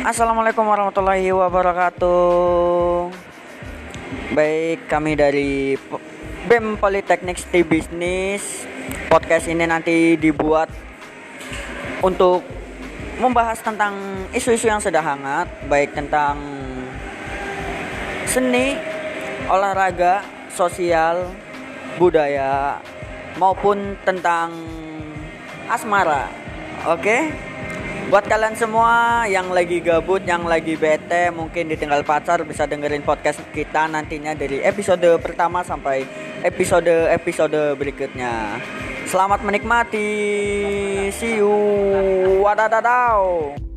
Assalamualaikum warahmatullahi wabarakatuh. Baik, kami dari BEM Politeknik Stay Business. Podcast ini nanti dibuat untuk membahas tentang isu-isu yang sedang hangat, baik tentang seni, olahraga, sosial, budaya, maupun tentang asmara. Oke? Buat kalian semua yang lagi gabut, yang lagi bete, mungkin ditinggal pacar bisa dengerin podcast kita nantinya dari episode pertama sampai episode-episode berikutnya. Selamat menikmati. See you. Wadadadau.